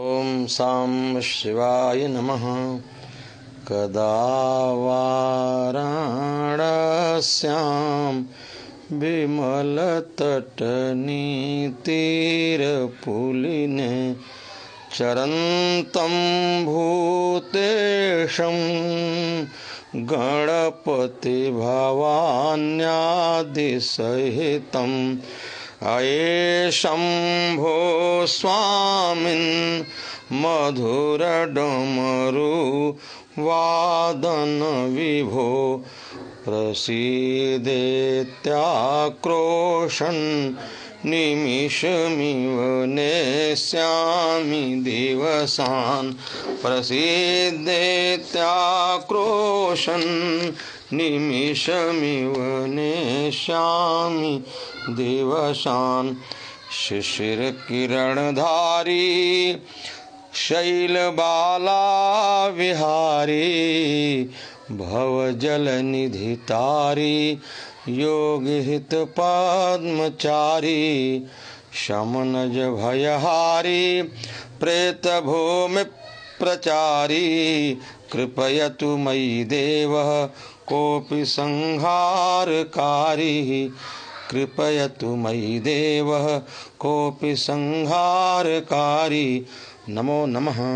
ॐ सां शिवाय नमः। कदा वाराणस्यां विमलतटनीतीरपुलिने चरन्तं भूतेशं गणपतिभवान्यादिसहितम् अये शम्भो स्वामिन् मधुरडमरु वादन विभो प्रसीदेत्याक्रोशन् निमिषमिव नेष्यामि दिवसान् प्रसीदेत्याक्रोशन् निमिषमिव नेष्यामि दिवसान् शिशिरकिरणधारी शैलबाला विहारी भवजलनिधितारी योगहितपद्मचारी शमनज भयहारी प्रेतभूमिप्रचारी कृपयतु मयि देवः कोऽपि संहारकारी। कृपयतु मयि देवः कोऽपि संहारकारी। नमो नमः।